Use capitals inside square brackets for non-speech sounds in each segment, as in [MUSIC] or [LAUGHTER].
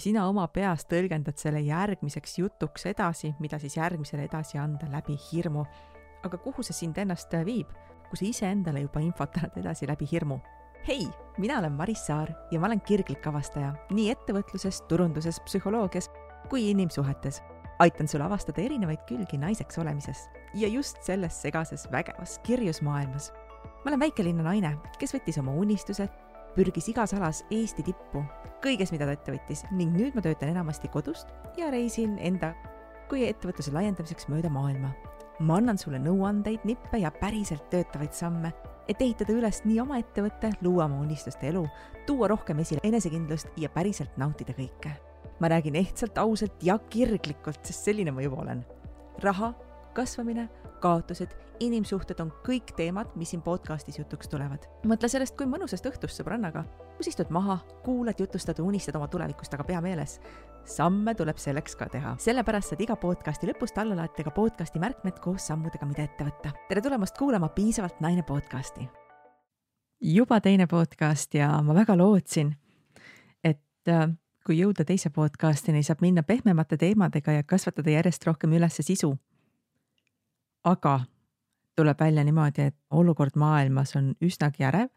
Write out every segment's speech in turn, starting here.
ja sina oma peas tõlgendad selle järgmiseks jutuks edasi, mida siis järgmisele edasi anda läbi hirmu. aga kuhu see sind ennast viib, kui sa iseendale juba infot annad edasi läbi hirmu? hei, mina olen Maris Saar ja ma olen kirglik avastaja nii ettevõtluses, turunduses, psühholoogias kui inimsuhetes. aitan sul avastada erinevaid külgi naiseks olemises ja just selles segases vägevas kirjus maailmas. ma olen väikelinna naine, kes võttis oma unistused, pürgis igas alas Eesti tippu, kõiges, mida ta ette võttis ning nüüd ma töötan enamasti kodust ja reisin enda kui ettevõtluse laiendamiseks mööda maailma. ma annan sulle nõuandeid, nippe ja päriselt töötavaid samme et ehitada üles nii oma ettevõte, luua oma unistuste elu, tuua rohkem esile enesekindlust ja päriselt nautida kõike. ma räägin ehtsalt, ausalt ja kirglikult, sest selline ma juba olen. raha, kasvamine, kaotused, inimsuhted on kõik teemad, mis siin podcastis jutuks tulevad. mõtle sellest kui mõnusast õhtust sõbrannaga, kus istud maha, kuulad, jutustad unistad oma tulevikust, aga pea meeles, samme tuleb selleks ka teha. sellepärast saad iga podcasti lõpust alla laadida ka podcasti märkmed koos sammudega, mida ette võtta. tere tulemast kuulama Piisavalt naine podcasti. juba teine podcast ja ma väga lootsin, et äh, kui jõuda teise podcastini, saab minna pehmemate teemadega ja kasvatada järjest rohkem üles sisu. Aga tuleb välja niimoodi, et olukord maailmas on üsnagi ärev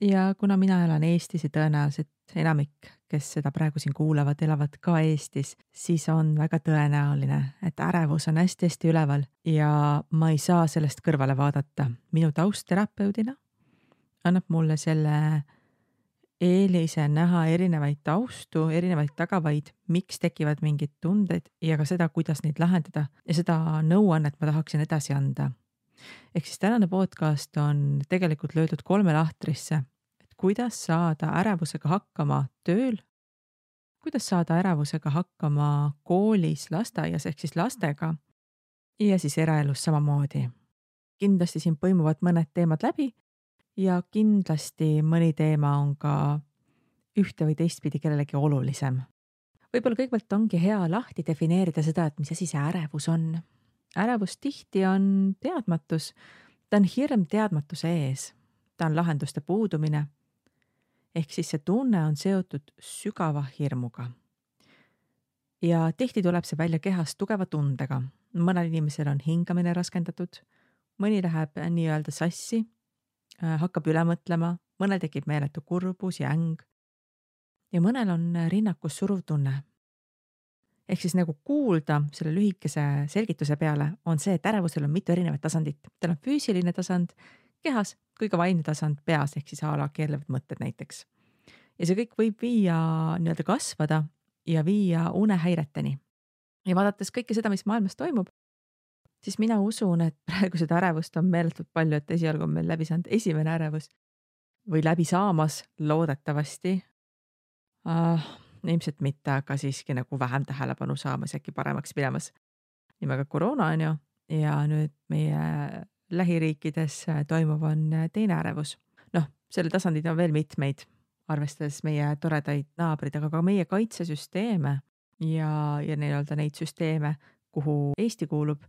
ja kuna mina elan Eestis ja tõenäoliselt enamik, kes seda praegu siin kuulavad, elavad ka Eestis, siis on väga tõenäoline, et ärevus on hästi-hästi üleval ja ma ei saa sellest kõrvale vaadata. minu taust terapeudina annab mulle selle eelise näha erinevaid taustu, erinevaid tagavaid, miks tekivad mingid tunded ja ka seda, kuidas neid lahendada ja seda nõuannet ma tahaksin edasi anda. Ehk siis tänane podcast on tegelikult löödud kolme lahtrisse, et kuidas saada ärevusega hakkama tööl, kuidas saada ärevusega hakkama koolis, lasteaias ehk siis lastega? Ja siis eraelus samamoodi. kindlasti siin põimuvad mõned teemad läbi ja kindlasti mõni teema on ka ühte või teistpidi kellelegi olulisem. võib-olla kõigepealt ongi hea lahti defineerida seda, et mis asi see ärevus on ärevus tihti on teadmatus, ta on hirm teadmatuse ees, ta on lahenduste puudumine. ehk siis see tunne on seotud sügava hirmuga. ja tihti tuleb see välja kehas tugeva tundega, mõnel inimesel on hingamine raskendatud, mõni läheb nii-öelda sassi, hakkab üle mõtlema, mõnel tekib meeletu kurbus ja äng. ja mõnel on rinnakus suruv tunne ehk siis nagu kuulda selle lühikese selgituse peale on see, et ärevusel on mitu erinevat tasandit. tal on füüsiline tasand kehas kui ka vaimne tasand peas ehk siis a la keerlevad mõtted näiteks. ja see kõik võib viia nii-öelda kasvada ja viia unehäireteni. ja vaadates kõike seda, mis maailmas toimub, siis mina usun, et [LAUGHS] praegu seda ärevust on meeletult palju, et esialgu on meil läbi saanud esimene ärevus või läbi saamas loodetavasti uh, ilmselt mitte, aga siiski nagu vähem tähelepanu saamas, äkki paremaks minemas. nimega koroona on ju ja nüüd meie lähiriikides toimuv on teine ärevus. noh, selle tasandid on veel mitmeid, arvestades meie toredaid naabreid, aga ka meie kaitsesüsteeme ja, ja nii-öelda neid süsteeme, kuhu Eesti kuulub,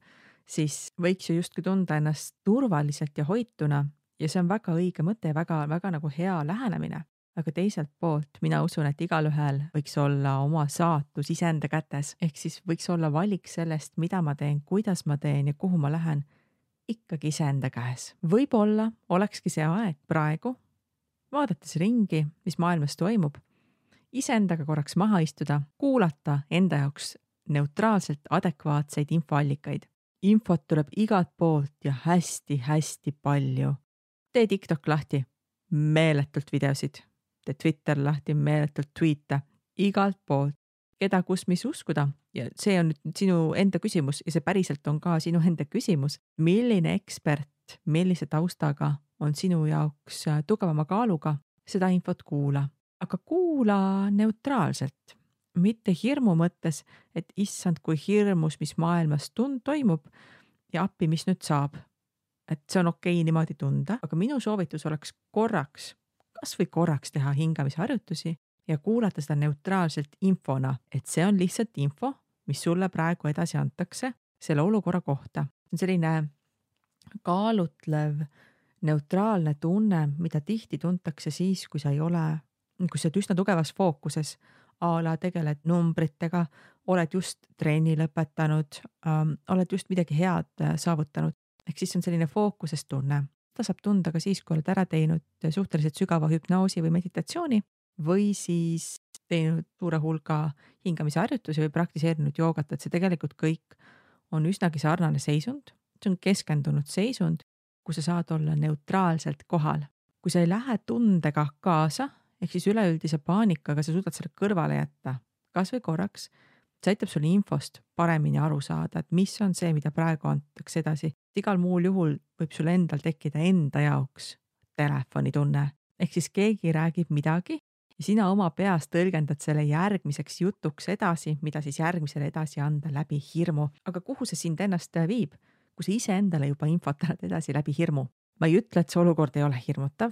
siis võiks ju justkui tunda ennast turvaliselt ja hoituna ja see on väga õige mõte väga-väga nagu hea lähenemine aga teiselt poolt mina usun, et igalühel võiks olla oma saatus iseenda kätes, ehk siis võiks olla valik sellest, mida ma teen, kuidas ma teen ja kuhu ma lähen, ikkagi iseenda käes. võib-olla olekski see aeg praegu, vaadates ringi, mis maailmas toimub, iseendaga korraks maha istuda, kuulata enda jaoks neutraalselt adekvaatseid infoallikaid. Infot tuleb igalt poolt ja hästi-hästi palju. tee TikTok lahti, meeletult videosid. Tee Twitter lahti, meeletult tweet'e. Igalt poolt, keda, kus, mis uskuda. Ja see on nüüd sinu enda küsimus ja see päriselt on ka sinu enda küsimus, milline ekspert, millise taustaga on sinu jaoks tugevama kaaluga, seda infot kuula, aga kuula neutraalselt, mitte hirmu mõttes, et issand, kui hirmus, mis maailmas tund-, toimub ja appi, mis nüüd saab. et see on okei okay niimoodi tunda, aga minu soovitus oleks korraks kasvõi korraks teha hingamisharjutusi ja kuulata seda neutraalselt infona, et see on lihtsalt info, mis sulle praegu edasi antakse selle olukorra kohta. see on selline kaalutlev, neutraalne tunne, mida tihti tuntakse siis, kui sa ei ole, kui sa oled üsna tugevas fookuses, a la tegeled numbritega, oled just trenni lõpetanud ähm,, oled just midagi head äh, saavutanud, ehk siis on selline fookuses tunne. ta saab tunda ka siis, kui oled ära teinud suhteliselt sügava hüpnoosi või meditatsiooni või siis teinud suure hulga hingamisharjutusi või praktiseerinud joogat, et see tegelikult kõik on üsnagi sarnane seisund, see on keskendunud seisund, kus sa saad olla neutraalselt kohal. kui sa ei lähe tundega kaasa, ehk siis üleüldise paanikaga sa suudad selle kõrvale jätta, kasvõi korraks, see aitab sul infost paremini aru saada, et mis on see, mida praegu antakse edasi. igal muul juhul võib sul endal tekkida enda jaoks telefonitunne, ehk siis keegi räägib midagi ja sina oma peas tõlgendad selle järgmiseks jutuks edasi, mida siis järgmisele edasi anda läbi hirmu. aga kuhu see sind ennast viib, kui sa iseendale juba infot annad edasi läbi hirmu? ma ei ütle, et see olukord ei ole hirmutav,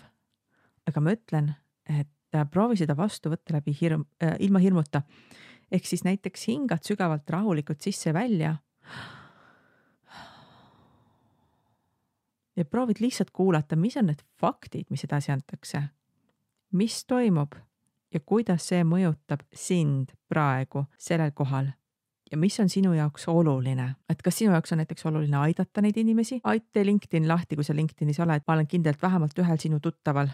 aga ma ütlen, et proovi seda vastu võtta läbi hirm äh,, ilma hirmuta. ehk siis näiteks hingad sügavalt rahulikult sisse-välja. ja proovid lihtsalt kuulata, mis on need faktid, mis edasi antakse. mis toimub ja kuidas see mõjutab sind praegu sellel kohal ja mis on sinu jaoks oluline, et kas sinu jaoks on näiteks oluline aidata neid inimesi, tee LinkedIn lahti, kui sa LinkedInis oled, ma olen kindel, et vähemalt ühel sinu tuttaval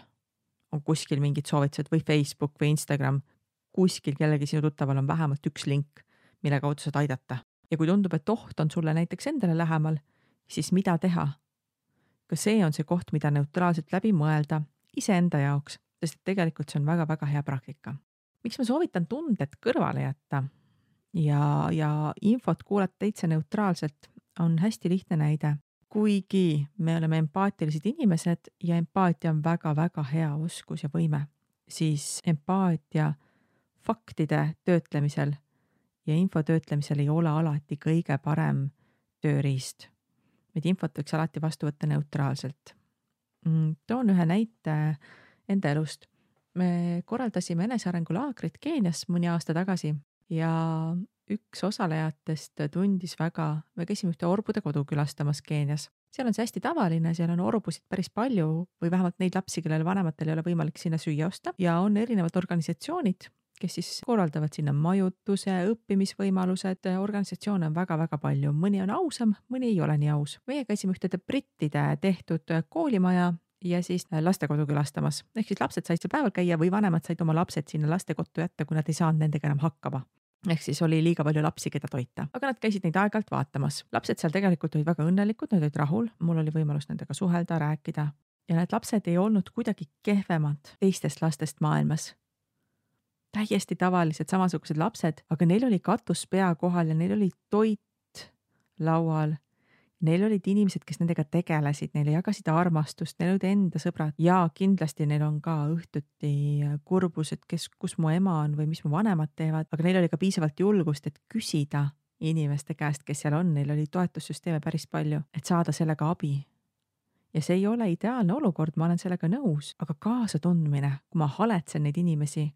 on kuskil mingid soovitused või Facebook või Instagram, kuskil kellelgi sinu tuttaval on vähemalt üks link, mille kaudu saad aidata. ja kui tundub, et oht on sulle näiteks endale lähemal, siis mida teha? ka see on see koht, mida neutraalselt läbi mõelda iseenda jaoks sest et tegelikult see on väga-väga hea praktika. miks ma soovitan tunded kõrvale jätta ja, ja infot kuulata täitsa neutraalselt, on hästi lihtne näide. Kuigi me oleme empaatilised inimesed ja empaatia on väga-väga hea oskus ja võime, siis empaatia faktide töötlemisel ja info töötlemisel ei ole alati kõige parem tööriist. et infot võiks alati vastu võtta neutraalselt. Mm, toon ühe näite enda elust. me korraldasime enesearengulaagrit Keenias mõni aasta tagasi ja üks osalejatest tundis väga, me käisime ühte orbude kodu külastamas Keenias. seal on see hästi tavaline, seal on orbusid päris palju või vähemalt neid lapsi, kellel vanematel ei ole võimalik sinna süüa osta. Ja on erinevad organisatsioonid, kes siis korraldavad sinna majutuse, õppimisvõimalused, organisatsioone on väga-väga palju, mõni on ausam, mõni ei ole nii aus. meie käisime ühte brittide tehtud koolimaja ja siis lastekodu külastamas, ehk siis lapsed said seal päeval käia või vanemad said oma lapsed sinna lastekottu jätta, kui nad ei saanud nendega enam hakkama ehk siis oli liiga palju lapsi, keda toita, aga nad käisid neid aeg-ajalt vaatamas. lapsed seal tegelikult olid väga õnnelikud, nad olid rahul, mul oli võimalus nendega suhelda, rääkida ja need lapsed ei olnud kuidagi kehvemad teistest lastest maailmas. täiesti tavalised, samasugused lapsed, aga neil oli katus pea kohal ja neil oli toit laual Neil olid inimesed, kes nendega tegelesid, neile jagasid armastust, neil olid enda sõbrad. Ja kindlasti neil on ka õhtuti kurbus, et kes, kus mu ema on või mis mu vanemad teevad, aga neil oli ka piisavalt julgust, et küsida inimeste käest, kes seal on, neil oli toetussüsteeme päris palju, et saada sellega abi. ja see ei ole ideaalne olukord, ma olen sellega nõus, aga kaasatundmine, kui ma haletsen neid inimesi,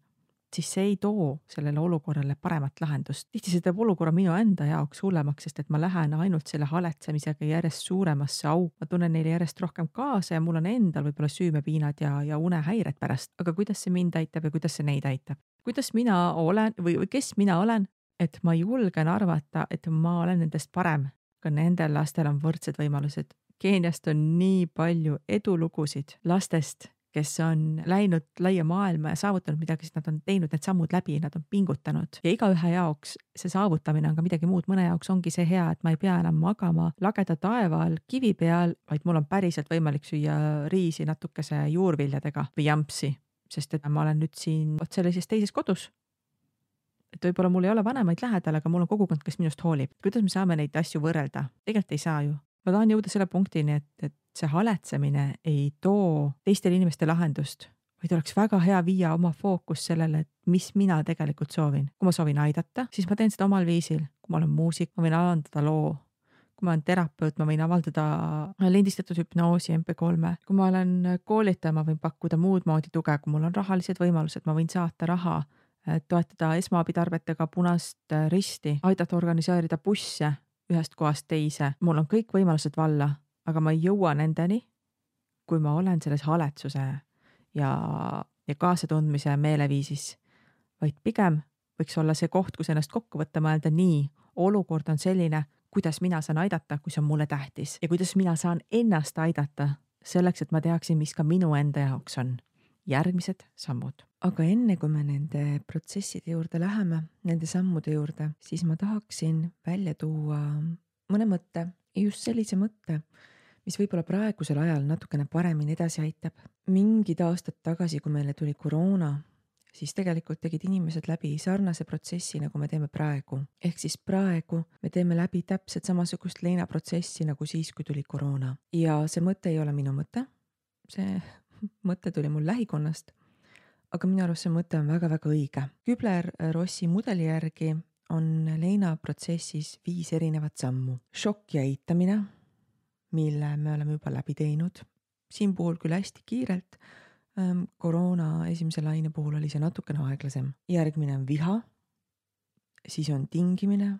siis see ei too sellele olukorrale paremat lahendust. tihti see teeb olukorra minu enda jaoks hullemaks, sest et ma lähen ainult selle haletsemisega järjest suuremasse auku, ma tunnen neile järjest rohkem kaasa ja mul on endal võib-olla süümepiinad ja, ja unehäired pärast, aga kuidas see mind aitab ja kuidas see neid aitab? kuidas mina olen või, või kes mina olen, et ma julgen arvata, et ma olen nendest parem, ka nendel lastel on võrdsed võimalused. Keeniast on nii palju edulugusid lastest, kes on läinud laia maailma ja saavutanud midagi, siis nad on teinud need sammud läbi, nad on pingutanud ja igaühe jaoks see saavutamine on ka midagi muud, mõne jaoks ongi see hea, et ma ei pea enam magama lageda taeva all kivi peal, vaid mul on päriselt võimalik süüa riisi natukese juurviljadega või jampsi, sest et ma olen nüüd siin vot sellises teises kodus et võib-olla mul ei ole vanemaid lähedal, aga mul on kogukond, kes minust hoolib. kuidas me saame neid asju võrrelda? tegelikult ei saa ju. ma tahan jõuda selle punktini, et, et see haletsemine ei too teistele inimestele lahendust, vaid oleks väga hea viia oma fookus sellele, et mis mina tegelikult soovin. kui ma soovin aidata, siis ma teen seda omal viisil. kui ma olen muusik, ma võin avaldada loo. kui ma olen terapeut, ma võin avaldada lindistatud hüpnoosi MP3-e. kui ma olen koolitaja, ma võin pakkuda muud moodi tuge, kui mul on rahalised võimalused, ma võin saata raha toetada esmaabitarvetega Punast Risti, aidata organiseerida busse ühest kohast teise, mul on kõik võimalused valla aga ma ei jõua nendeni, kui ma olen selles haletsuse ja, ja kaasatundmise meeleviisis, vaid pigem võiks olla see koht, kus ennast kokku võtta, mõelda nii, olukord on selline, kuidas mina saan aidata, kui see on mulle tähtis ja kuidas mina saan ennast aidata selleks, et ma teaksin, mis ka minu enda jaoks on järgmised sammud. aga enne kui me nende protsesside juurde läheme, nende sammude juurde, siis ma tahaksin välja tuua mõne mõtte, just sellise mõtte, mis võib-olla praegusel ajal natukene paremini edasi aitab. mingid aastad tagasi, kui meile tuli koroona, siis tegelikult tegid inimesed läbi sarnase protsessi, nagu me teeme praegu. ehk siis praegu me teeme läbi täpselt samasugust leinaprotsessi nagu siis, kui tuli koroona. ja see mõte ei ole minu mõte, see [LAUGHS] mõte tuli mul lähikonnast, aga minu arust see mõte on väga-väga õige. Kübler-Rossi mudeli järgi on leinaprotsessis viis erinevat sammu. šokk ja eitamine, mille me oleme juba läbi teinud, siin puhul küll hästi kiirelt Ehm, koroona esimese laine puhul oli see natukene aeglasem. järgmine on viha, siis on tingimine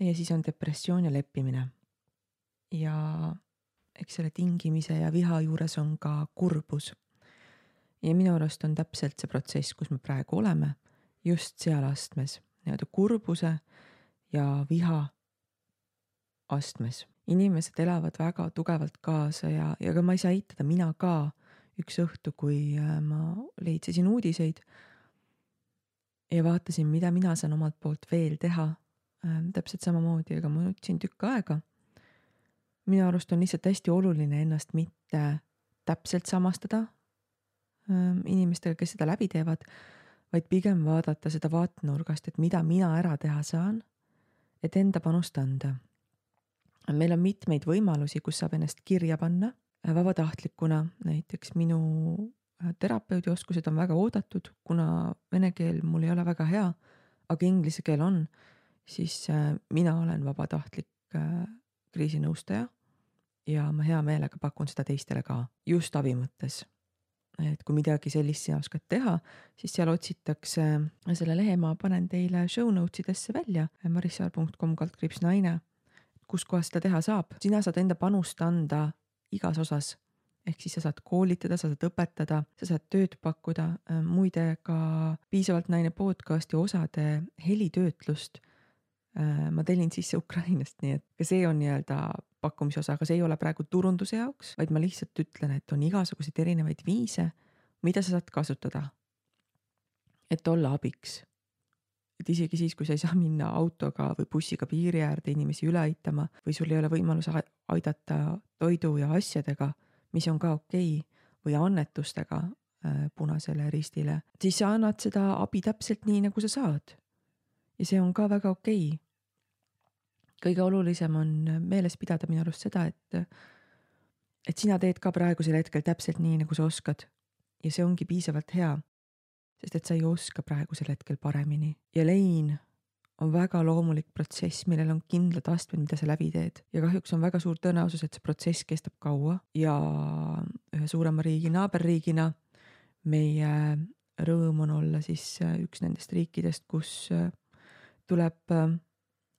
ja siis on depressioon ja leppimine. ja eks selle tingimise ja viha juures on ka kurbus. ja minu arust on täpselt see protsess, kus me praegu oleme, just seal astmes, nii-öelda kurbuse ja viha astmes. Inimesed elavad väga tugevalt kaasa ja, ja ka ma ei saa eitada, mina ka üks õhtu, kui äh, ma leitsisin uudiseid ja vaatasin, mida mina saan omalt poolt veel teha. Ähm, täpselt samamoodi, ega ma nutsin tükk aega. minu arust on lihtsalt hästi oluline ennast mitte täpselt samastada ähm, inimestega, kes seda läbi teevad, vaid pigem vaadata seda vaatenurgast, et mida mina ära teha saan, et enda panust anda. Meil on mitmeid võimalusi, kus saab ennast kirja panna vabatahtlikuna näiteks minu äh, terapeudi oskused on väga oodatud, kuna vene keel mul ei ole väga hea, aga inglise keel on, siis äh, mina olen vabatahtlik äh, kriisinõustaja ja ma hea meelega pakun seda teistele ka, just abi mõttes. et kui midagi sellist sina oskad teha, siis seal otsitakse, selle lehe ma panen teile show notes idesse välja, marissaar.com kaldkriips naine, kuskohast seda teha saab, sina saad enda panust anda igas osas. ehk siis sa saad koolitada, sa saad õpetada, sa saad tööd pakkuda, äh, muide ka Piisavalt naine podcasti osade helitöötlust äh, ma tellin sisse Ukrainast, nii et ka see on nii-öelda pakkumise osa, aga see ei ole praegu turunduse jaoks, vaid ma lihtsalt ütlen, et on igasuguseid erinevaid viise, mida sa saad kasutada. et olla abiks. Et isegi siis, kui sa ei saa minna autoga või bussiga piiri äärde inimesi üle aitama või sul ei ole võimalus aidata toidu ja asjadega, mis on ka okei okay, või annetustega äh, Punasele Ristile, siis sa annad seda abi täpselt nii, nagu sa saad. ja see on ka väga okei okay. kõige olulisem on meeles pidada minu arust seda, et, et sina teed ka praegusel hetkel täpselt nii, nagu sa oskad. ja see ongi piisavalt hea, sest et sa ei oska praegusel hetkel paremini. Ja lein on väga loomulik protsess, millel on kindlad astmed, mida sa läbi teed. Ja kahjuks on väga suur tõenäosus, et see protsess kestab kaua. Ja ühe suurema riigi naaberriigina meie rõõm on olla siis äh, üks nendest riikidest, kus äh, tuleb äh,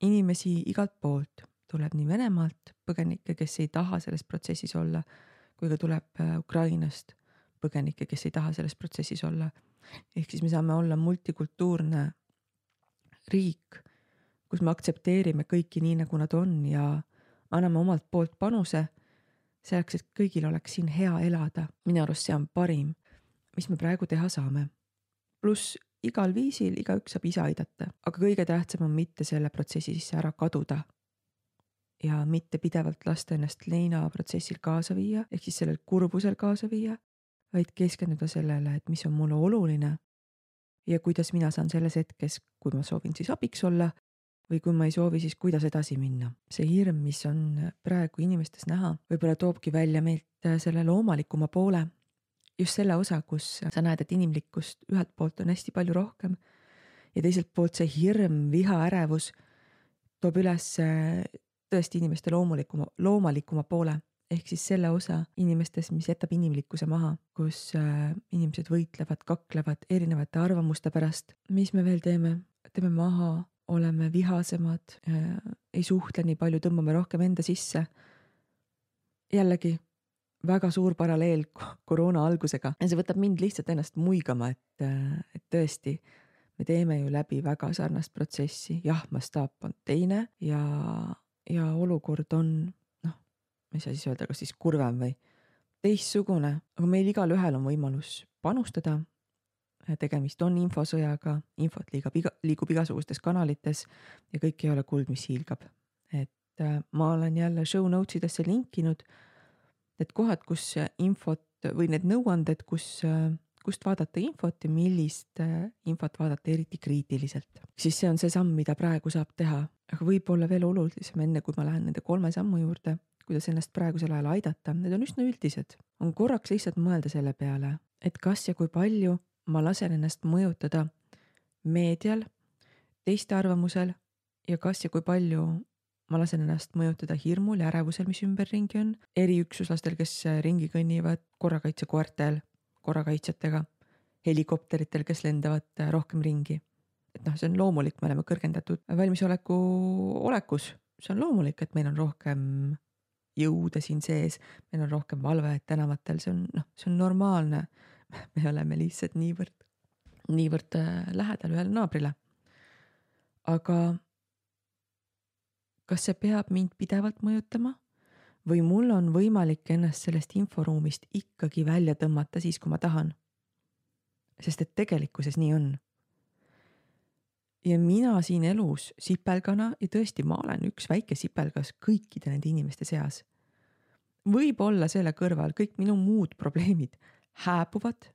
inimesi igalt poolt, tuleb nii Venemaalt põgenikke, kes ei taha selles protsessis olla, kui ka tuleb Ukrainast põgenikke, kes ei taha selles protsessis olla. ehk siis me saame olla multikultuurne riik, kus me aktsepteerime kõiki nii, nagu nad on ja anname omalt poolt panuse selleks, et kõigil oleks siin hea elada. minu arust see on parim, mis me praegu teha saame. pluss igal viisil igaüks saab ise aidata, aga kõige tähtsam on mitte selle protsessi sisse ära kaduda. ja mitte pidevalt lasta ennast leinaprotsessil kaasa viia, ehk siis sellel kurbusel kaasa viia, vaid keskenduda sellele, et mis on mulle oluline ja kuidas mina saan selles hetkes, kui ma soovin siis abiks olla või kui ma ei soovi, siis kuidas edasi minna. see hirm, mis on praegu inimestes näha, võib-olla toobki välja meilt selle loomalikuma poole. just selle osa, kus sa näed, et inimlikkust ühelt poolt on hästi palju rohkem ja teiselt poolt see hirm, viha, ärevus toob üles tõesti inimeste loomulikuma, loomalikuma poole ehk siis selle osa inimestest, mis jätab inimlikkuse maha, kus äh, inimesed võitlevad, kaklevad erinevate arvamuste pärast. mis me veel teeme? teeme maha, oleme vihasemad äh,, ei suhtle nii palju, tõmbame rohkem enda sisse. jällegi väga suur paralleel koroona algusega ja see võtab mind lihtsalt ennast muigama, et, äh, et tõesti, me teeme ju läbi väga sarnast protsessi, jah, mastaap on teine ja, ja olukord on ma ei saa siis öelda, kas siis kurvem või teistsugune, aga meil igalühel on võimalus panustada. tegemist on infosõjaga, infot liigub iga, liigub igasugustes kanalites ja kõik ei ole kuld, mis hiilgab. et äh, ma olen jälle show notes idesse linkinud need kohad, kus infot või need nõuanded, kus äh, kust vaadata infot ja millist äh, infot vaadata eriti kriitiliselt. siis see on see samm, mida praegu saab teha, aga võib-olla veel olulisem, enne kui ma lähen nende kolme sammu juurde, kuidas ennast praegusel ajal aidata, need on üsna üldised. on korraks lihtsalt mõelda selle peale, et kas ja kui palju ma lasen ennast mõjutada meedial, teiste arvamusel ja kas ja kui palju ma lasen ennast mõjutada hirmul ja ärevusel, mis ümberringi on, eriüksuslastel, kes ringi kõnnivad, korrakaitsekoertel korrakaitsjatega, helikopteritel, kes lendavad rohkem ringi. et noh, see on loomulik, me oleme kõrgendatud valmisoleku olekus, see on loomulik, et meil on rohkem jõude siin sees, meil on rohkem valvajaid tänavatel, see on noh, see on normaalne. [LAUGHS] me oleme lihtsalt niivõrd, niivõrd äh, lähedal ühele naabrile. aga kas see peab mind pidevalt mõjutama? või mul on võimalik ennast sellest inforuumist ikkagi välja tõmmata siis, kui ma tahan. sest et tegelikkuses nii on. Ja mina siin elus sipelgana ja tõesti, ma olen üks väike sipelgas kõikide nende inimeste seas. võib-olla selle kõrval kõik minu muud probleemid hääbuvad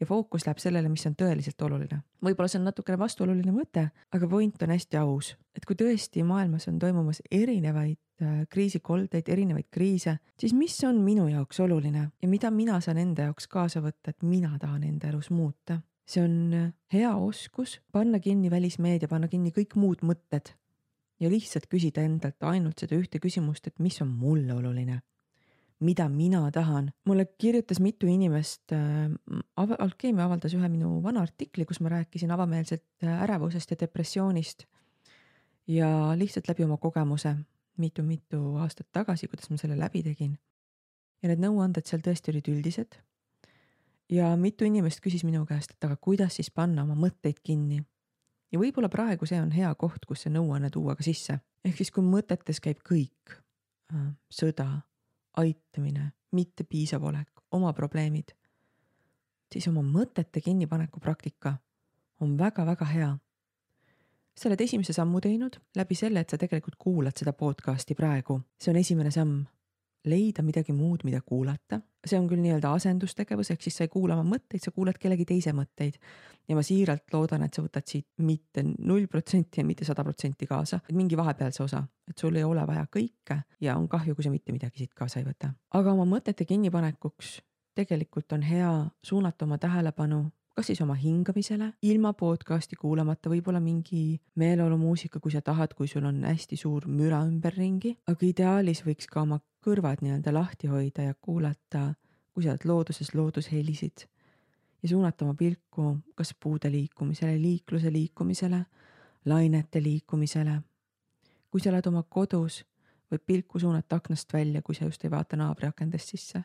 ja fookus läheb sellele, mis on tõeliselt oluline. võib-olla see on natukene vastuoluline mõte, aga point on hästi aus, et kui tõesti maailmas on toimumas erinevaid äh, kriisikoldeid, erinevaid kriise, siis mis on minu jaoks oluline ja mida mina saan enda jaoks kaasa võtta, et mina tahan enda elus muuta. See on äh, hea oskus panna kinni välismeedia, panna kinni kõik muud mõtted ja lihtsalt küsida endalt ainult seda ühte küsimust, et mis on mulle oluline mida mina tahan. mulle kirjutas mitu inimest äh,, Alkeemia avaldas ühe minu vana artikli, kus ma rääkisin avameelselt äh, ärevusest ja depressioonist. ja lihtsalt läbi oma kogemuse mitu-mitu aastat tagasi, kuidas ma selle läbi tegin. ja need nõuanded seal tõesti olid üldised. Ja mitu inimest küsis minu käest, et aga kuidas siis panna oma mõtteid kinni. ja võib-olla praegu see on hea koht, kus see nõuanne tuua ka sisse, ehk siis kui mõtetes käib kõik äh,, sõda aitamine, mitte piisav olek, oma probleemid, siis oma mõtete kinnipaneku praktika on väga-väga hea. sa oled esimese sammu teinud läbi selle, et sa tegelikult kuulad seda podcast'i praegu, see on esimene samm leida midagi muud, mida kuulata. See on küll nii-öelda asendustegevus, ehk siis sa ei kuula oma mõtteid, sa kuulad kellegi teise mõtteid. ja ma siiralt loodan, et sa võtad siit mitte null protsenti ja mitte sada protsenti kaasa, vaid mingi vahepealse osa, et sul ei ole vaja kõike ja on kahju, kui sa mitte midagi siit kaasa ei võta. aga oma mõtete kinnipanekuks tegelikult on hea suunata oma tähelepanu kas siis oma hingamisele, ilma podcast'i kuulamata, võib-olla mingi meeleolumuusika, kui sa tahad, kui sul on hästi suur müra ümberringi, aga ideaalis võiks ka oma kõrvad nii-öelda lahti hoida ja kuulata, kui sa oled looduses, loodushelisid ja suunata oma pilku kas puude liikumisele, liikluse liikumisele, lainete liikumisele. kui sa oled oma kodus, võib pilku suunata aknast välja, kui sa just ei vaata naabri akendest sisse.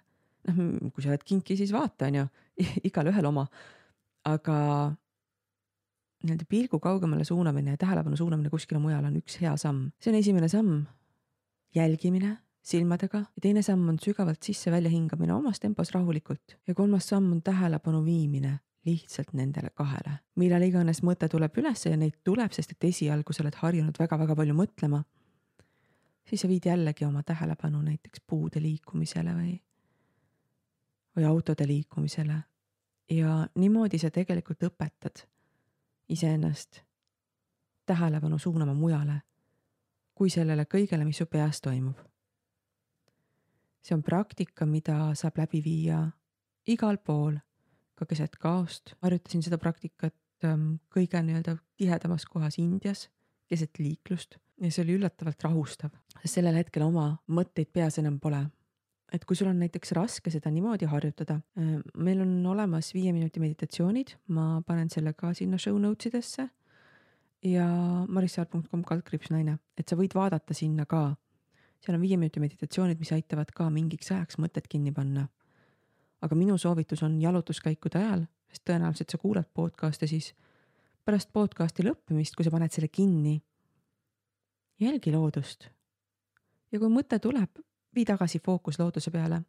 noh, kui sa oled kinki, siis vaata, on ju, [LAUGHS] igalühel oma. Aga nii-öelda pilgu kaugemale suunamine ja tähelepanu suunamine kuskile mujale on üks hea samm, see on esimene samm. jälgimine silmadega ja teine samm on sügavalt sisse-välja hingamine omas tempos rahulikult ja kolmas samm on tähelepanu viimine lihtsalt nendele kahele. millal iganes mõte tuleb ülesse ja neid tuleb, sest et esialgu sa oled harjunud väga-väga palju mõtlema, siis sa viid jällegi oma tähelepanu näiteks puude liikumisele või, või autode liikumisele. Ja niimoodi sa tegelikult õpetad iseennast tähelepanu suunama mujale kui sellele kõigele, mis su peas toimub see on praktika, mida saab läbi viia igal pool, ka keset kaost. harjutasin seda praktikat ähm, kõige nii-öelda tihedamas kohas Indias, keset liiklust ja see oli üllatavalt rahustav, sest sellel hetkel oma mõtteid peas enam pole. Et kui sul on näiteks raske seda niimoodi harjutada, äh, meil on olemas viie minuti meditatsioonid, ma panen selle ka sinna show notes idesse ja marissaar.com kaldkriips naine, et sa võid vaadata sinna ka seal on viie minuti meditatsioonid, mis aitavad ka mingiks ajaks mõtet kinni panna. aga minu soovitus on jalutuskäikude ajal, sest tõenäoliselt sa kuulad podcast'e siis pärast podcasti lõppemist, kui sa paned selle kinni, jälgi loodust. ja kui mõte tuleb, vii tagasi fookus looduse peale.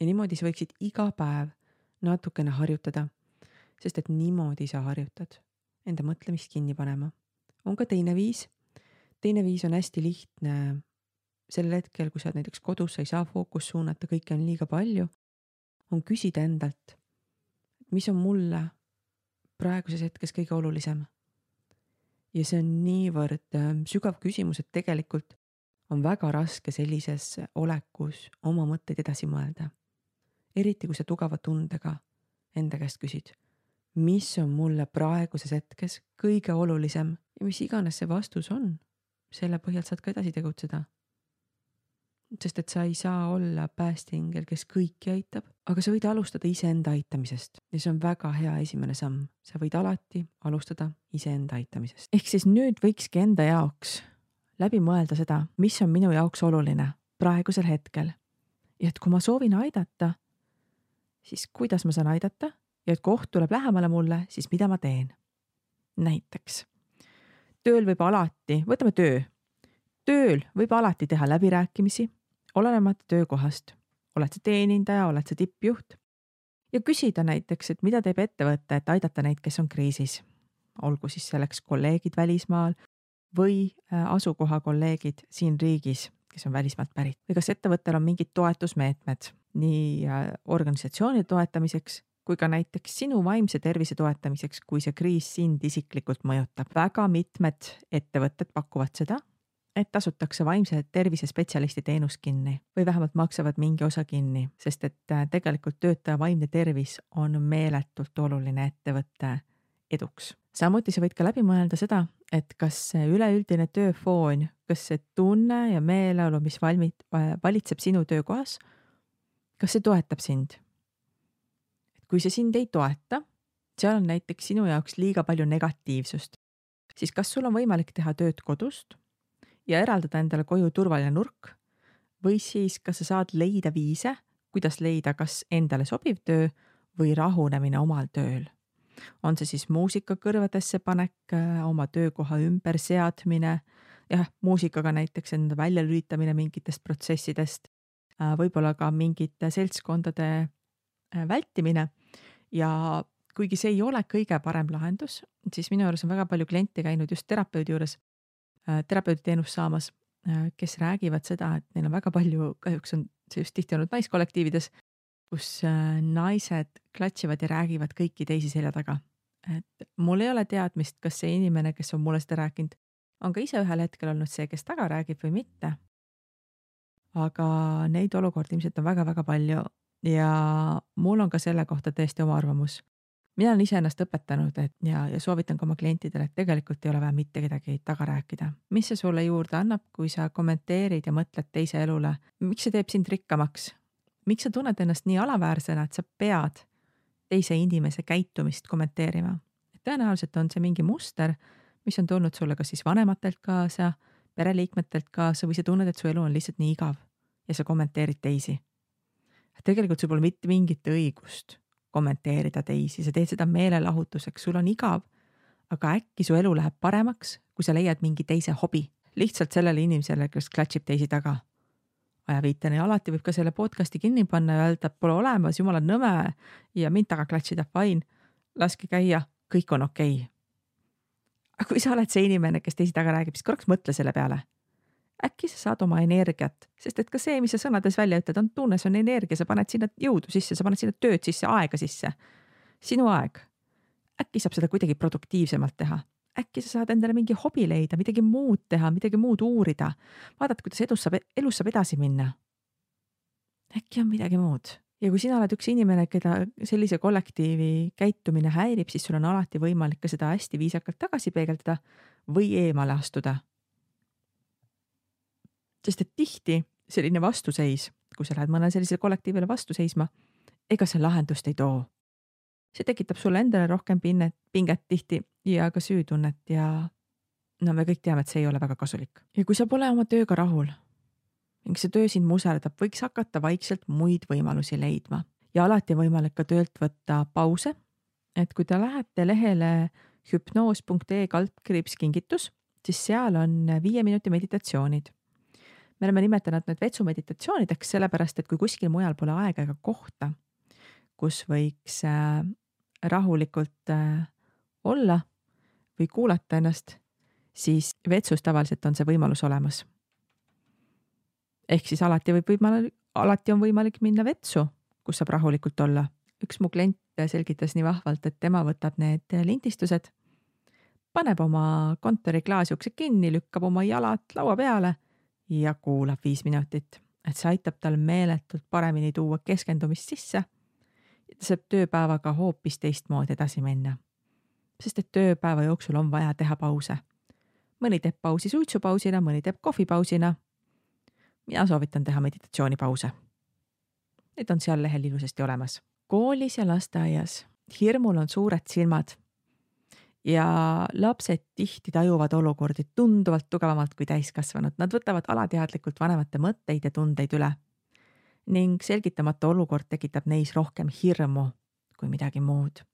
ja niimoodi sa võiksid iga päev natukene harjutada, sest et niimoodi sa harjutad enda mõtlemist kinni panema. on ka teine viis. teine viis on hästi lihtne. sel hetkel, kui sa oled näiteks kodus, sa ei saa fookust suunata, kõike on liiga palju, on küsida endalt, mis on mulle praeguses hetkes kõige olulisem. ja see on niivõrd ähm, sügav küsimus, et tegelikult on väga raske sellises olekus oma mõtteid edasi mõelda. eriti kui sa tugeva tundega enda käest küsid, mis on mulle praeguses hetkes kõige olulisem ja mis iganes see vastus on, selle põhjal saad ka edasi tegutseda sest et sa ei saa olla päästeingel, kes kõiki aitab, aga sa võid alustada iseenda aitamisest ja see on väga hea esimene samm. sa võid alati alustada iseenda aitamisest. ehk siis nüüd võikski enda jaoks läbi mõelda seda, mis on minu jaoks oluline praegusel hetkel. ja et kui ma soovin aidata, siis kuidas ma saan aidata ja et kui oht tuleb lähemale mulle, siis mida ma teen. näiteks tööl võib alati, võtame töö tööl võib alati teha läbirääkimisi, olenemata töökohast, oled sa teenindaja, oled sa tippjuht ja küsida näiteks, et mida teeb ettevõte, et aidata neid, kes on kriisis. olgu siis selleks kolleegid välismaal või äh, asukoha kolleegid siin riigis, kes on välismaalt pärit või kas ettevõttel on mingid toetusmeetmed nii äh, organisatsiooni toetamiseks kui ka näiteks sinu vaimse tervise toetamiseks, kui see kriis sind isiklikult mõjutab. väga mitmed ettevõtted pakuvad seda et tasutakse vaimse tervise spetsialisti teenus kinni või vähemalt maksavad mingi osa kinni, sest et äh, tegelikult töötaja vaimne tervis on meeletult oluline ettevõtte eduks. Samuti sa võid ka läbi mõelda seda, et kas see üleüldine tööfoon, kas see tunne ja meeleolu, mis valmid, valitseb sinu töökohas, kas see toetab sind? et kui see sind ei toeta, seal on näiteks sinu jaoks liiga palju negatiivsust, siis kas sul on võimalik teha tööd kodust ja eraldada endale koju turvaline nurk. või siis, kas sa saad leida viise, kuidas leida kas endale sobiv töö või rahunemine omal tööl. On see siis muusika kõrvadesse panek, oma töökoha ümberseadmine, jah, muusikaga näiteks enda väljalülitamine mingitest protsessidest, võib-olla ka mingite seltskondade äh, vältimine. Ja kuigi see ei ole kõige parem lahendus, siis minu juures on väga palju kliente käinud just terapeudi juures, Äh, terapeuditeenust saamas, äh, kes räägivad seda, et neil on väga palju, kahjuks on see just tihti olnud naiskollektiivides, kus äh, naised klatšivad ja räägivad kõiki teisi selja taga. et mul ei ole teadmist, kas see inimene, kes on mulle seda rääkinud, on ka ise ühel hetkel olnud see, kes taga räägib või mitte. aga neid olukordi ilmselt on väga-väga palju ja mul on ka selle kohta tõesti oma arvamus mina olen iseennast õpetanud, et ja, ja soovitan ka oma klientidele, et tegelikult ei ole vaja mitte kedagi taga rääkida. mis see sulle juurde annab, kui sa kommenteerid ja mõtled teise elule, miks see teeb sind rikkamaks? Miks sa tunned ennast nii alaväärsena, et sa pead teise inimese käitumist kommenteerima? tõenäoliselt on see mingi muster, mis on tulnud sulle kas siis vanematelt kaasa, pereliikmetelt kaasa või sa tunned, et su elu on lihtsalt nii igav ja sa kommenteerid teisi. tegelikult sul pole mitte mingit õigust kommenteerida teisi, sa teed seda meelelahutuseks, sul on igav. aga äkki su elu läheb paremaks, kui sa leiad mingi teise hobi, lihtsalt sellele inimesele, kes klatšib teisi taga. Ajaviitena ja alati võib ka selle podcast'i kinni panna ja öelda, et pole olemas, jumala nõme ja mind taga klatšida, fine, laske käia, kõik on okei okay. aga kui sa oled see inimene, kes teisi taga räägib, siis korraks mõtle selle peale äkki sa saad oma energiat, sest et ka see, mis sa sõnades välja ütled, on tunne, see on energia, sa paned sinna jõudu sisse, sa paned sinna tööd sisse, aega sisse. sinu aeg. äkki saab seda kuidagi produktiivsemalt teha, äkki sa saad endale mingi hobi leida, midagi muud teha, midagi muud uurida, vaadata, kuidas edus saab, elus saab edasi minna. äkki on midagi muud ja kui sina oled üks inimene, keda sellise kollektiivi käitumine häirib, siis sul on alati võimalik ka seda hästi viisakalt tagasi peegeldada või eemale astuda sest et tihti selline vastuseis, kui sa lähed mõnele sellisele kollektiivile vastu seisma, ega see lahendust ei too. See tekitab sulle endale rohkem pinnet, pinget tihti ja ka süütunnet ja no me kõik teame, et see ei ole väga kasulik. ja kui sa pole oma tööga rahul ning see töö sind muserdab, võiks hakata vaikselt muid võimalusi leidma ja alati on võimalik ka töölt võtta pause. et kui te lähete lehele hüpnoos.ee kaldkriips kingitus, siis seal on viie minuti meditatsioonid. me oleme nimetanud need vetsumeditatsioonideks sellepärast, et kui kuskil mujal pole aega ega kohta, kus võiks äh, rahulikult äh, olla või kuulata ennast, siis vetsus tavaliselt on see võimalus olemas. ehk siis alati võib võimalik, alati on võimalik minna vetsu, kus saab rahulikult olla. üks mu klient selgitas nii vahvalt, et tema võtab need lindistused, paneb oma kontori klaasiukse kinni, lükkab oma jalad laua peale ja kuulab viis minutit, et see aitab tal meeletult paremini tuua keskendumist sisse. Saab tööpäevaga hoopis teistmoodi edasi minna. sest et tööpäeva jooksul on vaja teha pause. mõni teeb pausi suitsupausina, mõni teeb kohvipausina. mina soovitan teha meditatsioonipause Need on seal lehel ilusasti olemas. koolis ja lasteaias hirmul on suured silmad ja lapsed tihti tajuvad olukordi tunduvalt tugevamalt kui täiskasvanud, nad võtavad alateadlikult vanemate mõtteid ja tundeid üle. Ning selgitamata olukord tekitab neis rohkem hirmu kui midagi muud.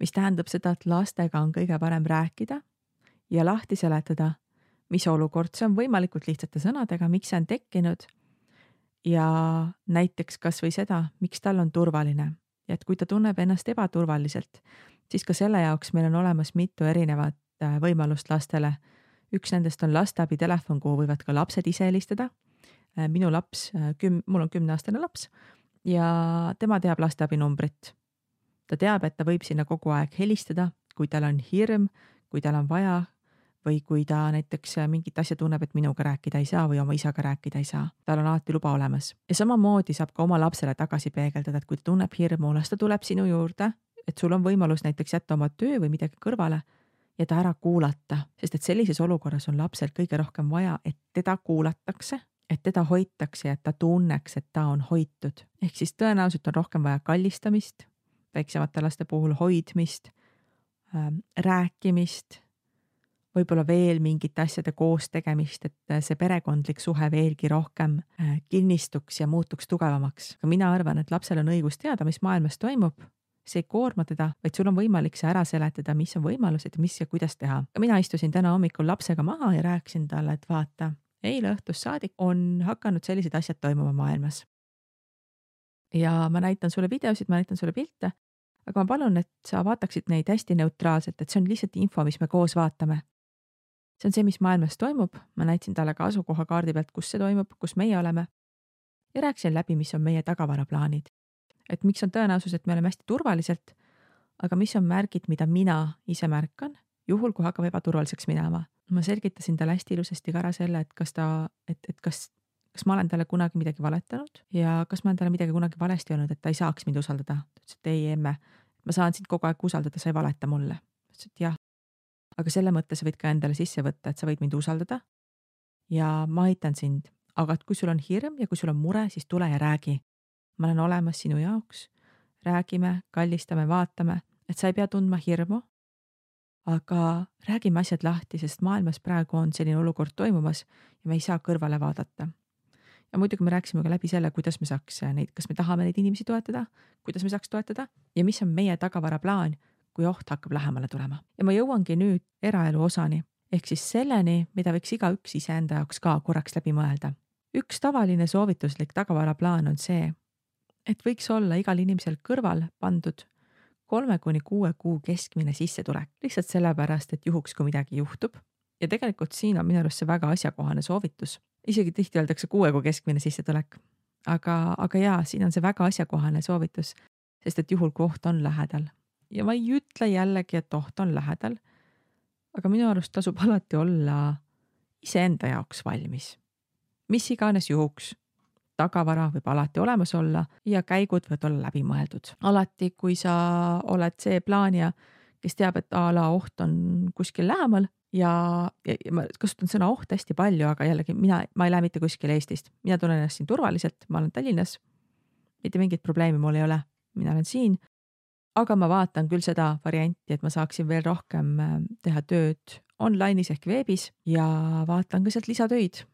mis tähendab seda, et lastega on kõige parem rääkida ja lahti seletada, mis olukord see on võimalikult lihtsate sõnadega, miks see on tekkinud ja näiteks kasvõi seda, miks tal on turvaline ja et kui ta tunneb ennast ebaturvaliselt, siis ka selle jaoks meil on olemas mitu erinevat äh, võimalust lastele. üks nendest on lasteabi telefon, kuhu võivad ka lapsed ise helistada. Äh, minu laps, äh, küm-, mul on kümneaastane laps ja tema teab lasteabi numbrit. ta teab, et ta võib sinna kogu aeg helistada, kui tal on hirm, kui tal on vaja või kui ta näiteks äh, mingit asja tunneb, et minuga rääkida ei saa või oma isaga rääkida ei saa, tal on alati luba olemas. ja samamoodi saab ka oma lapsele tagasi peegeldada, et kui ta tunneb hirmu, las ta tuleb sinu juurde, et sul on võimalus näiteks jätta oma töö või midagi kõrvale ja ta ära kuulata, sest et sellises olukorras on lapsel kõige rohkem vaja, et teda kuulatakse, et teda hoitakse ja et ta tunneks, et ta on hoitud. ehk siis tõenäoliselt on rohkem vaja kallistamist, väiksemate laste puhul hoidmist äh,, rääkimist võib-olla veel mingite asjade koos tegemist, et äh, see perekondlik suhe veelgi rohkem äh, kinnistuks ja muutuks tugevamaks. aga mina arvan, et lapsel on õigus teada, mis maailmas toimub. see ei koorma teda, vaid sul on võimalik see ära seletada, mis on võimalused ja mis ja kuidas teha. mina istusin täna hommikul lapsega maha ja rääkisin talle, et vaata, eile õhtust saadik on hakanud sellised asjad toimuma maailmas. ja ma näitan sulle videosid, ma näitan sulle pilte aga ma palun, et sa vaataksid neid hästi neutraalselt, et see on lihtsalt info, mis me koos vaatame see on see, mis maailmas toimub, ma näitasin talle ka asukohakaardi pealt, kus see toimub, kus meie oleme. ja rääkisin läbi, mis on meie tagavaraplaanid. et miks on tõenäosus, et me oleme hästi turvaliselt, aga mis on märgid, mida mina ise märkan, juhul kui hakkab ebaturvaliseks minema. ma selgitasin talle hästi ilusasti ka ära selle, et kas ta, et, et kas, kas ma olen talle kunagi midagi valetanud ja kas ma olen talle midagi kunagi valesti öelnud, et ta ei saaks mind usaldada. ta ütles, et ei, emme, ma saan sind kogu aeg usaldada, sa ei valeta mulle. ma ütlesin, et jah, aga selle mõtte sa võid ka endale sisse võtta, et sa võid mind usaldada. ja ma aitan sind, aga et kui sul on hirm ja kui sul on mure, siis tule ja räägi. ma olen olemas sinu jaoks. räägime, kallistame, vaatame, et sa ei pea tundma hirmu. Aga räägime asjad lahti, sest maailmas praegu on selline olukord toimumas ja me ei saa kõrvale vaadata ja muidugi me rääkisime ka läbi selle, kuidas me saaks neid, kas me tahame neid inimesi toetada, kuidas me saaks toetada ja mis on meie tagavaraplaan kui oht hakkab lähemale tulema. ja ma jõuangi nüüd eraelu osani ehk siis selleni, mida võiks igaüks iseenda jaoks ka korraks läbi mõelda. üks tavaline soovituslik tagavaraplaan on see, et võiks olla igal inimesel kõrval pandud kolme kuni kuue kuu keskmine sissetulek, lihtsalt sellepärast, et juhuks, kui midagi juhtub. ja tegelikult siin on minu arust see väga asjakohane soovitus, isegi tihti öeldakse kuue kuu keskmine sissetulek. aga, aga jaa, siin on see väga asjakohane soovitus, sest et juhul, kui oht on lähedal, ja ma ei ütle jällegi, et oht on lähedal. aga minu arust tasub alati olla iseenda jaoks valmis. mis iganes juhuks. Tagavara võib alati olemas olla ja käigud võivad olla läbimõeldud. alati, kui sa oled see plaanija, kes teab, et a la oht on kuskil lähemal ja, ja, ja ma kasutan sõna oht hästi palju, aga jällegi mina, ma ei lähe mitte kuskile Eestist, mina tunnen ennast siin turvaliselt, ma olen Tallinnas. mitte mingit probleemi mul ei ole, mina olen siin aga ma vaatan küll seda varianti, et ma saaksin veel rohkem äh, teha tööd online'is ehk veebis ja vaatan ka sealt lisatöid.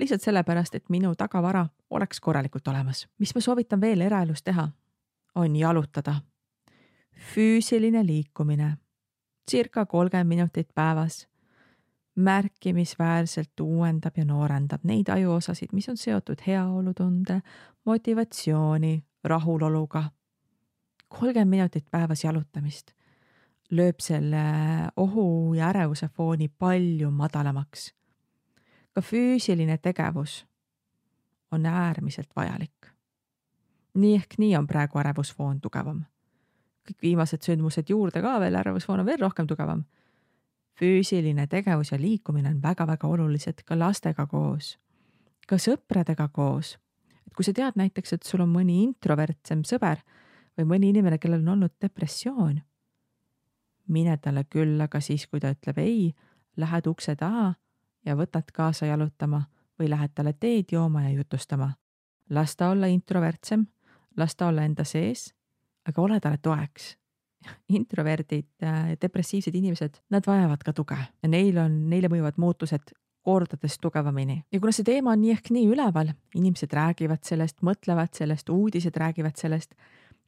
Lihtsalt sellepärast, et minu tagavara oleks korralikult olemas. mis ma soovitan veel eraelus teha, on jalutada. füüsiline liikumine circa kolmkümmend minutit päevas märkimisväärselt uuendab ja noorendab neid ajuosasid, mis on seotud heaolutunde, motivatsiooni, rahuloluga. kolmkümmend minutit päevas jalutamist lööb selle ohu ja ärevuse fooni palju madalamaks. Ka füüsiline tegevus on äärmiselt vajalik. nii ehk nii on praegu ärevusfoon tugevam. kõik viimased sündmused juurde ka veel, ärevusfoon on veel rohkem tugevam füüsiline tegevus ja liikumine on väga-väga olulised ka lastega koos, ka sõpradega koos. et kui sa tead näiteks, et sul on mõni introvertsem sõber või mõni inimene, kellel on olnud depressioon, mine talle külla ka siis, kui ta ütleb ei, lähed ukse taha ja võtad kaasa jalutama või lähed talle teed jooma ja jutustama. las ta olla introvertsem, las ta olla enda sees, aga ole talle toeks [LAUGHS] introverdid, äh, depressiivsed inimesed, nad vajavad ka tuge ja neil on, neile mõjuvad muutused kordades tugevamini. ja kuna see teema on nii ehk nii üleval, inimesed räägivad sellest, mõtlevad sellest, uudised räägivad sellest,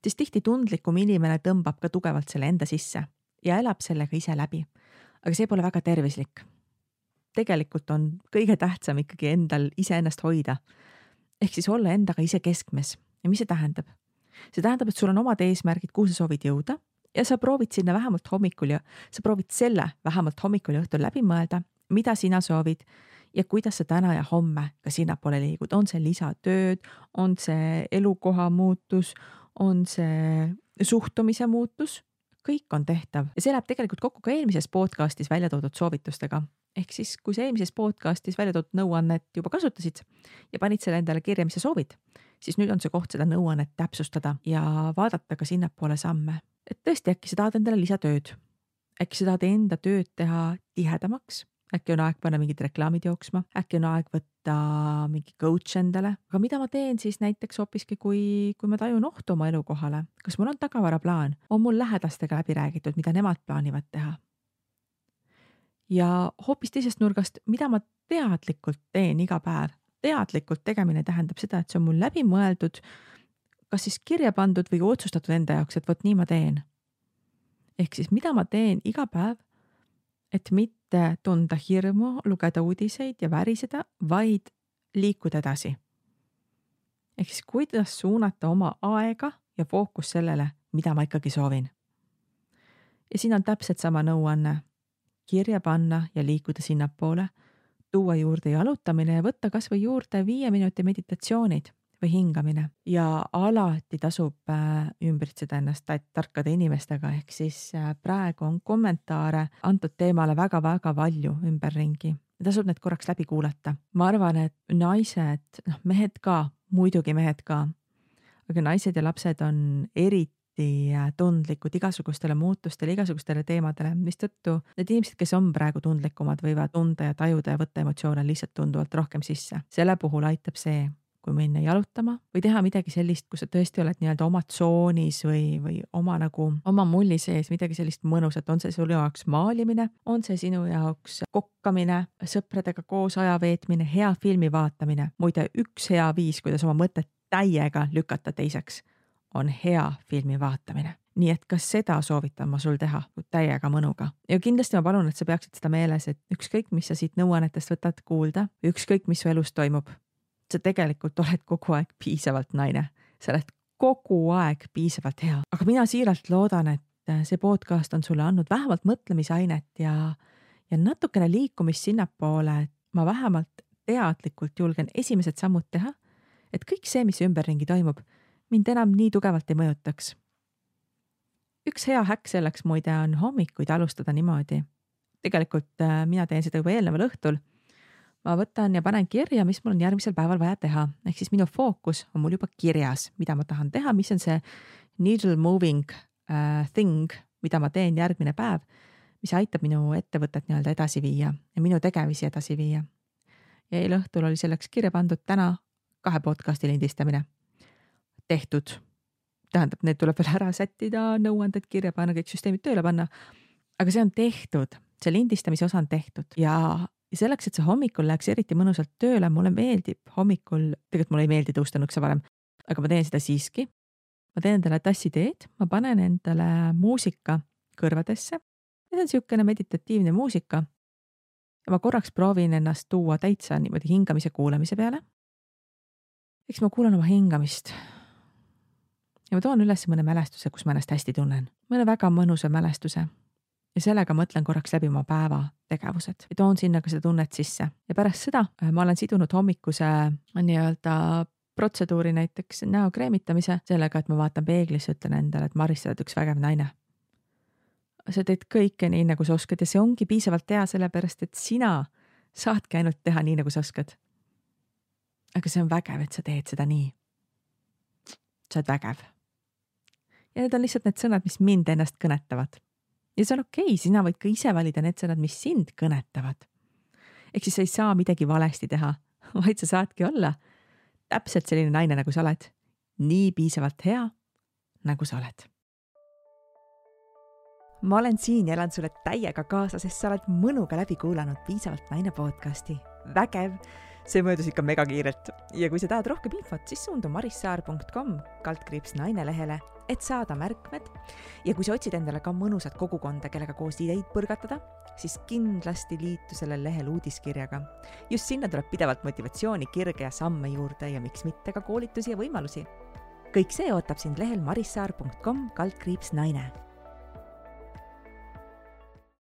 siis tihti tundlikum inimene tõmbab ka tugevalt selle enda sisse ja elab sellega ise läbi. aga see pole väga tervislik. Tegelikult on kõige tähtsam ikkagi endal iseennast hoida. ehk siis olla endaga ise keskmes ja mis see tähendab? see tähendab, et sul on omad eesmärgid, kuhu sa soovid jõuda ja sa proovid sinna vähemalt hommikul ja sa proovid selle vähemalt hommikul ja õhtul läbi mõelda, mida sina soovid ja kuidas sa täna ja homme ka sinnapoole liigud, on see lisatööd, on see elukoha muutus, on see suhtumise muutus, kõik on tehtav ja see läheb tegelikult kokku ka eelmises podcastis välja toodud soovitustega. Ehk siis, kui sa eelmises podcastis välja toodud nõuannet juba kasutasid ja panid selle endale kirja, mis sa soovid, siis nüüd on see koht seda nõuannet täpsustada ja vaadata ka sinnapoole samme. Et tõesti, äkki sa tahad endale lisatööd, äkki sa tahad enda tööd teha tihedamaks, äkki on aeg panna mingid reklaamid jooksma, äkki on aeg võtta mingi coach endale, aga mida ma teen siis näiteks hoopiski, kui, kui ma tajun ohtu oma elukohale, kas mul on tagavaraplaan, on mul lähedastega läbi räägitud, mida nemad plaanivad teha? Ja hoopis teisest nurgast, mida ma teadlikult teen iga päev, teadlikult tegemine tähendab seda, et see on mul läbimõeldud kas siis kirja pandud või otsustatud enda jaoks, et vot nii ma teen. ehk siis, mida ma teen iga päev, et mitte tunda hirmu, lugeda uudiseid ja väriseda, vaid liikuda edasi. ehk siis, kuidas suunata oma aega ja fookus sellele, mida ma ikkagi soovin. ja siin on täpselt sama nõuanne, kirja panna ja liikuda sinnapoole, tuua juurde jalutamine ja võtta kasvõi juurde viie minuti meditatsioonid või hingamine. Ja alati tasub äh, ümbritseda ennast tarkade inimestega, ehk siis äh, praegu on kommentaare antud teemale väga-väga palju ümberringi. Tasub need korraks läbi kuulata. ma arvan, et naised, noh, mehed ka, muidugi mehed ka, aga naised ja lapsed on eriti äh, tundlikud igasugustele muutustele, igasugustele teemadele, mistõttu need inimesed, kes on praegu tundlikumad, võivad tunda ja tajuda ja võtta emotsioone lihtsalt tunduvalt rohkem sisse. selle puhul aitab see, kui minna jalutama või teha midagi sellist, kus sa tõesti oled nii-öelda oma tsoonis või, või oma nagu oma mulli sees, midagi sellist mõnusat, on see sinu jaoks maalimine, on see sinu jaoks kokkamine, sõpradega koos aja veetmine, hea filmi vaatamine. muide, üks hea viis, kuidas oma mõtet täiega lükata teiseks, on hea filmi vaatamine. Nii et ka seda soovitan ma sul teha täiega mõnuga. Ja kindlasti ma palun, et sa peaksid seda meeles, et ükskõik, mis sa siit nõuannetest võtad kuulda, ükskõik, mis su elus toimub, sa tegelikult oled kogu aeg piisavalt naine, sa oled kogu aeg piisavalt hea, aga mina siiralt loodan, et see podcast on sulle andnud vähemalt mõtlemisainet ja, ja natukene liikumist sinnapoole, et ma vähemalt teadlikult julgen esimesed sammud teha, et kõik see, mis ümberringi toimub, mind enam nii tugevalt ei mõjutaks. üks hea häkk selleks muide on hommikuid alustada niimoodi. tegelikult äh, mina teen seda juba eelneval õhtul ma võtan ja panen kirja, mis mul on järgmisel päeval vaja teha, ehk siis minu fookus on mul juba kirjas, mida ma tahan teha, mis on see needle moving uh, thing, mida ma teen järgmine päev, mis aitab minu ettevõtet nii-öelda edasi viia ja minu tegemisi edasi viia. ja eile õhtul oli selleks kirja pandud täna kahe podcast'i lindistamine. Tehtud. tähendab, need tuleb veel ära sättida, nõuanded kirja panna, kõik süsteemid tööle panna. aga see on tehtud, see lindistamise osa on tehtud ja selleks, et see hommikul läheks eriti mõnusalt tööle, mulle meeldib hommikul, tegelikult mulle ei meeldi tõusta nõksa varem, aga ma teen seda siiski. ma teen endale tassi teed, ma panen endale muusika kõrvadesse ja see on niisugune meditatiivne muusika. ja ma korraks proovin ennast tuua täitsa niimoodi hingamise kuulamise peale. eks ma kuulan oma hingamist. Ja ma toon üles mõne mälestuse, kus ma ennast hästi tunnen, mõne väga mõnusa mälestuse ja sellega mõtlen korraks läbi oma päeva tegevused ja toon sinna ka seda tunnet sisse ja pärast seda äh, ma olen sidunud hommikuse nii-öelda protseduuri näiteks näo kreemitamise sellega, et ma vaatan peeglisse, ütlen endale, et Maris, sa oled üks vägev naine. sa teed kõike nii, nagu sa oskad ja see ongi piisavalt hea, sellepärast et sina saadki ainult teha nii, nagu sa oskad. aga see on vägev, et sa teed seda nii. sa oled vägev. Ja need on lihtsalt need sõnad, mis mind ennast kõnetavad ja see on okei okay,, sina võid ka ise valida need sõnad, mis sind kõnetavad. ehk siis sa ei saa midagi valesti teha, [LAUGHS] vaid sa saadki olla täpselt selline naine, nagu sa oled. nii piisavalt hea, nagu sa oled. ma olen siin ja elan sulle täiega kaasa, sest sa oled mõnuga läbi kuulanud Piisavalt naine podcasti. vägev see möödus ikka megakiirelt ja kui sa tahad rohkem infot, siis suundu marissaar.com kaldkriips naine lehele, et saada märkmed. ja kui sa otsid endale ka mõnusat kogukonda, kellega koos ideid põrgatada, siis kindlasti liitu sellel lehel uudiskirjaga. just sinna tuleb pidevalt motivatsiooni, kirge ja samme juurde ja miks mitte ka koolitusi ja võimalusi. kõik see ootab sind lehel marissaar.com kaldkriips naine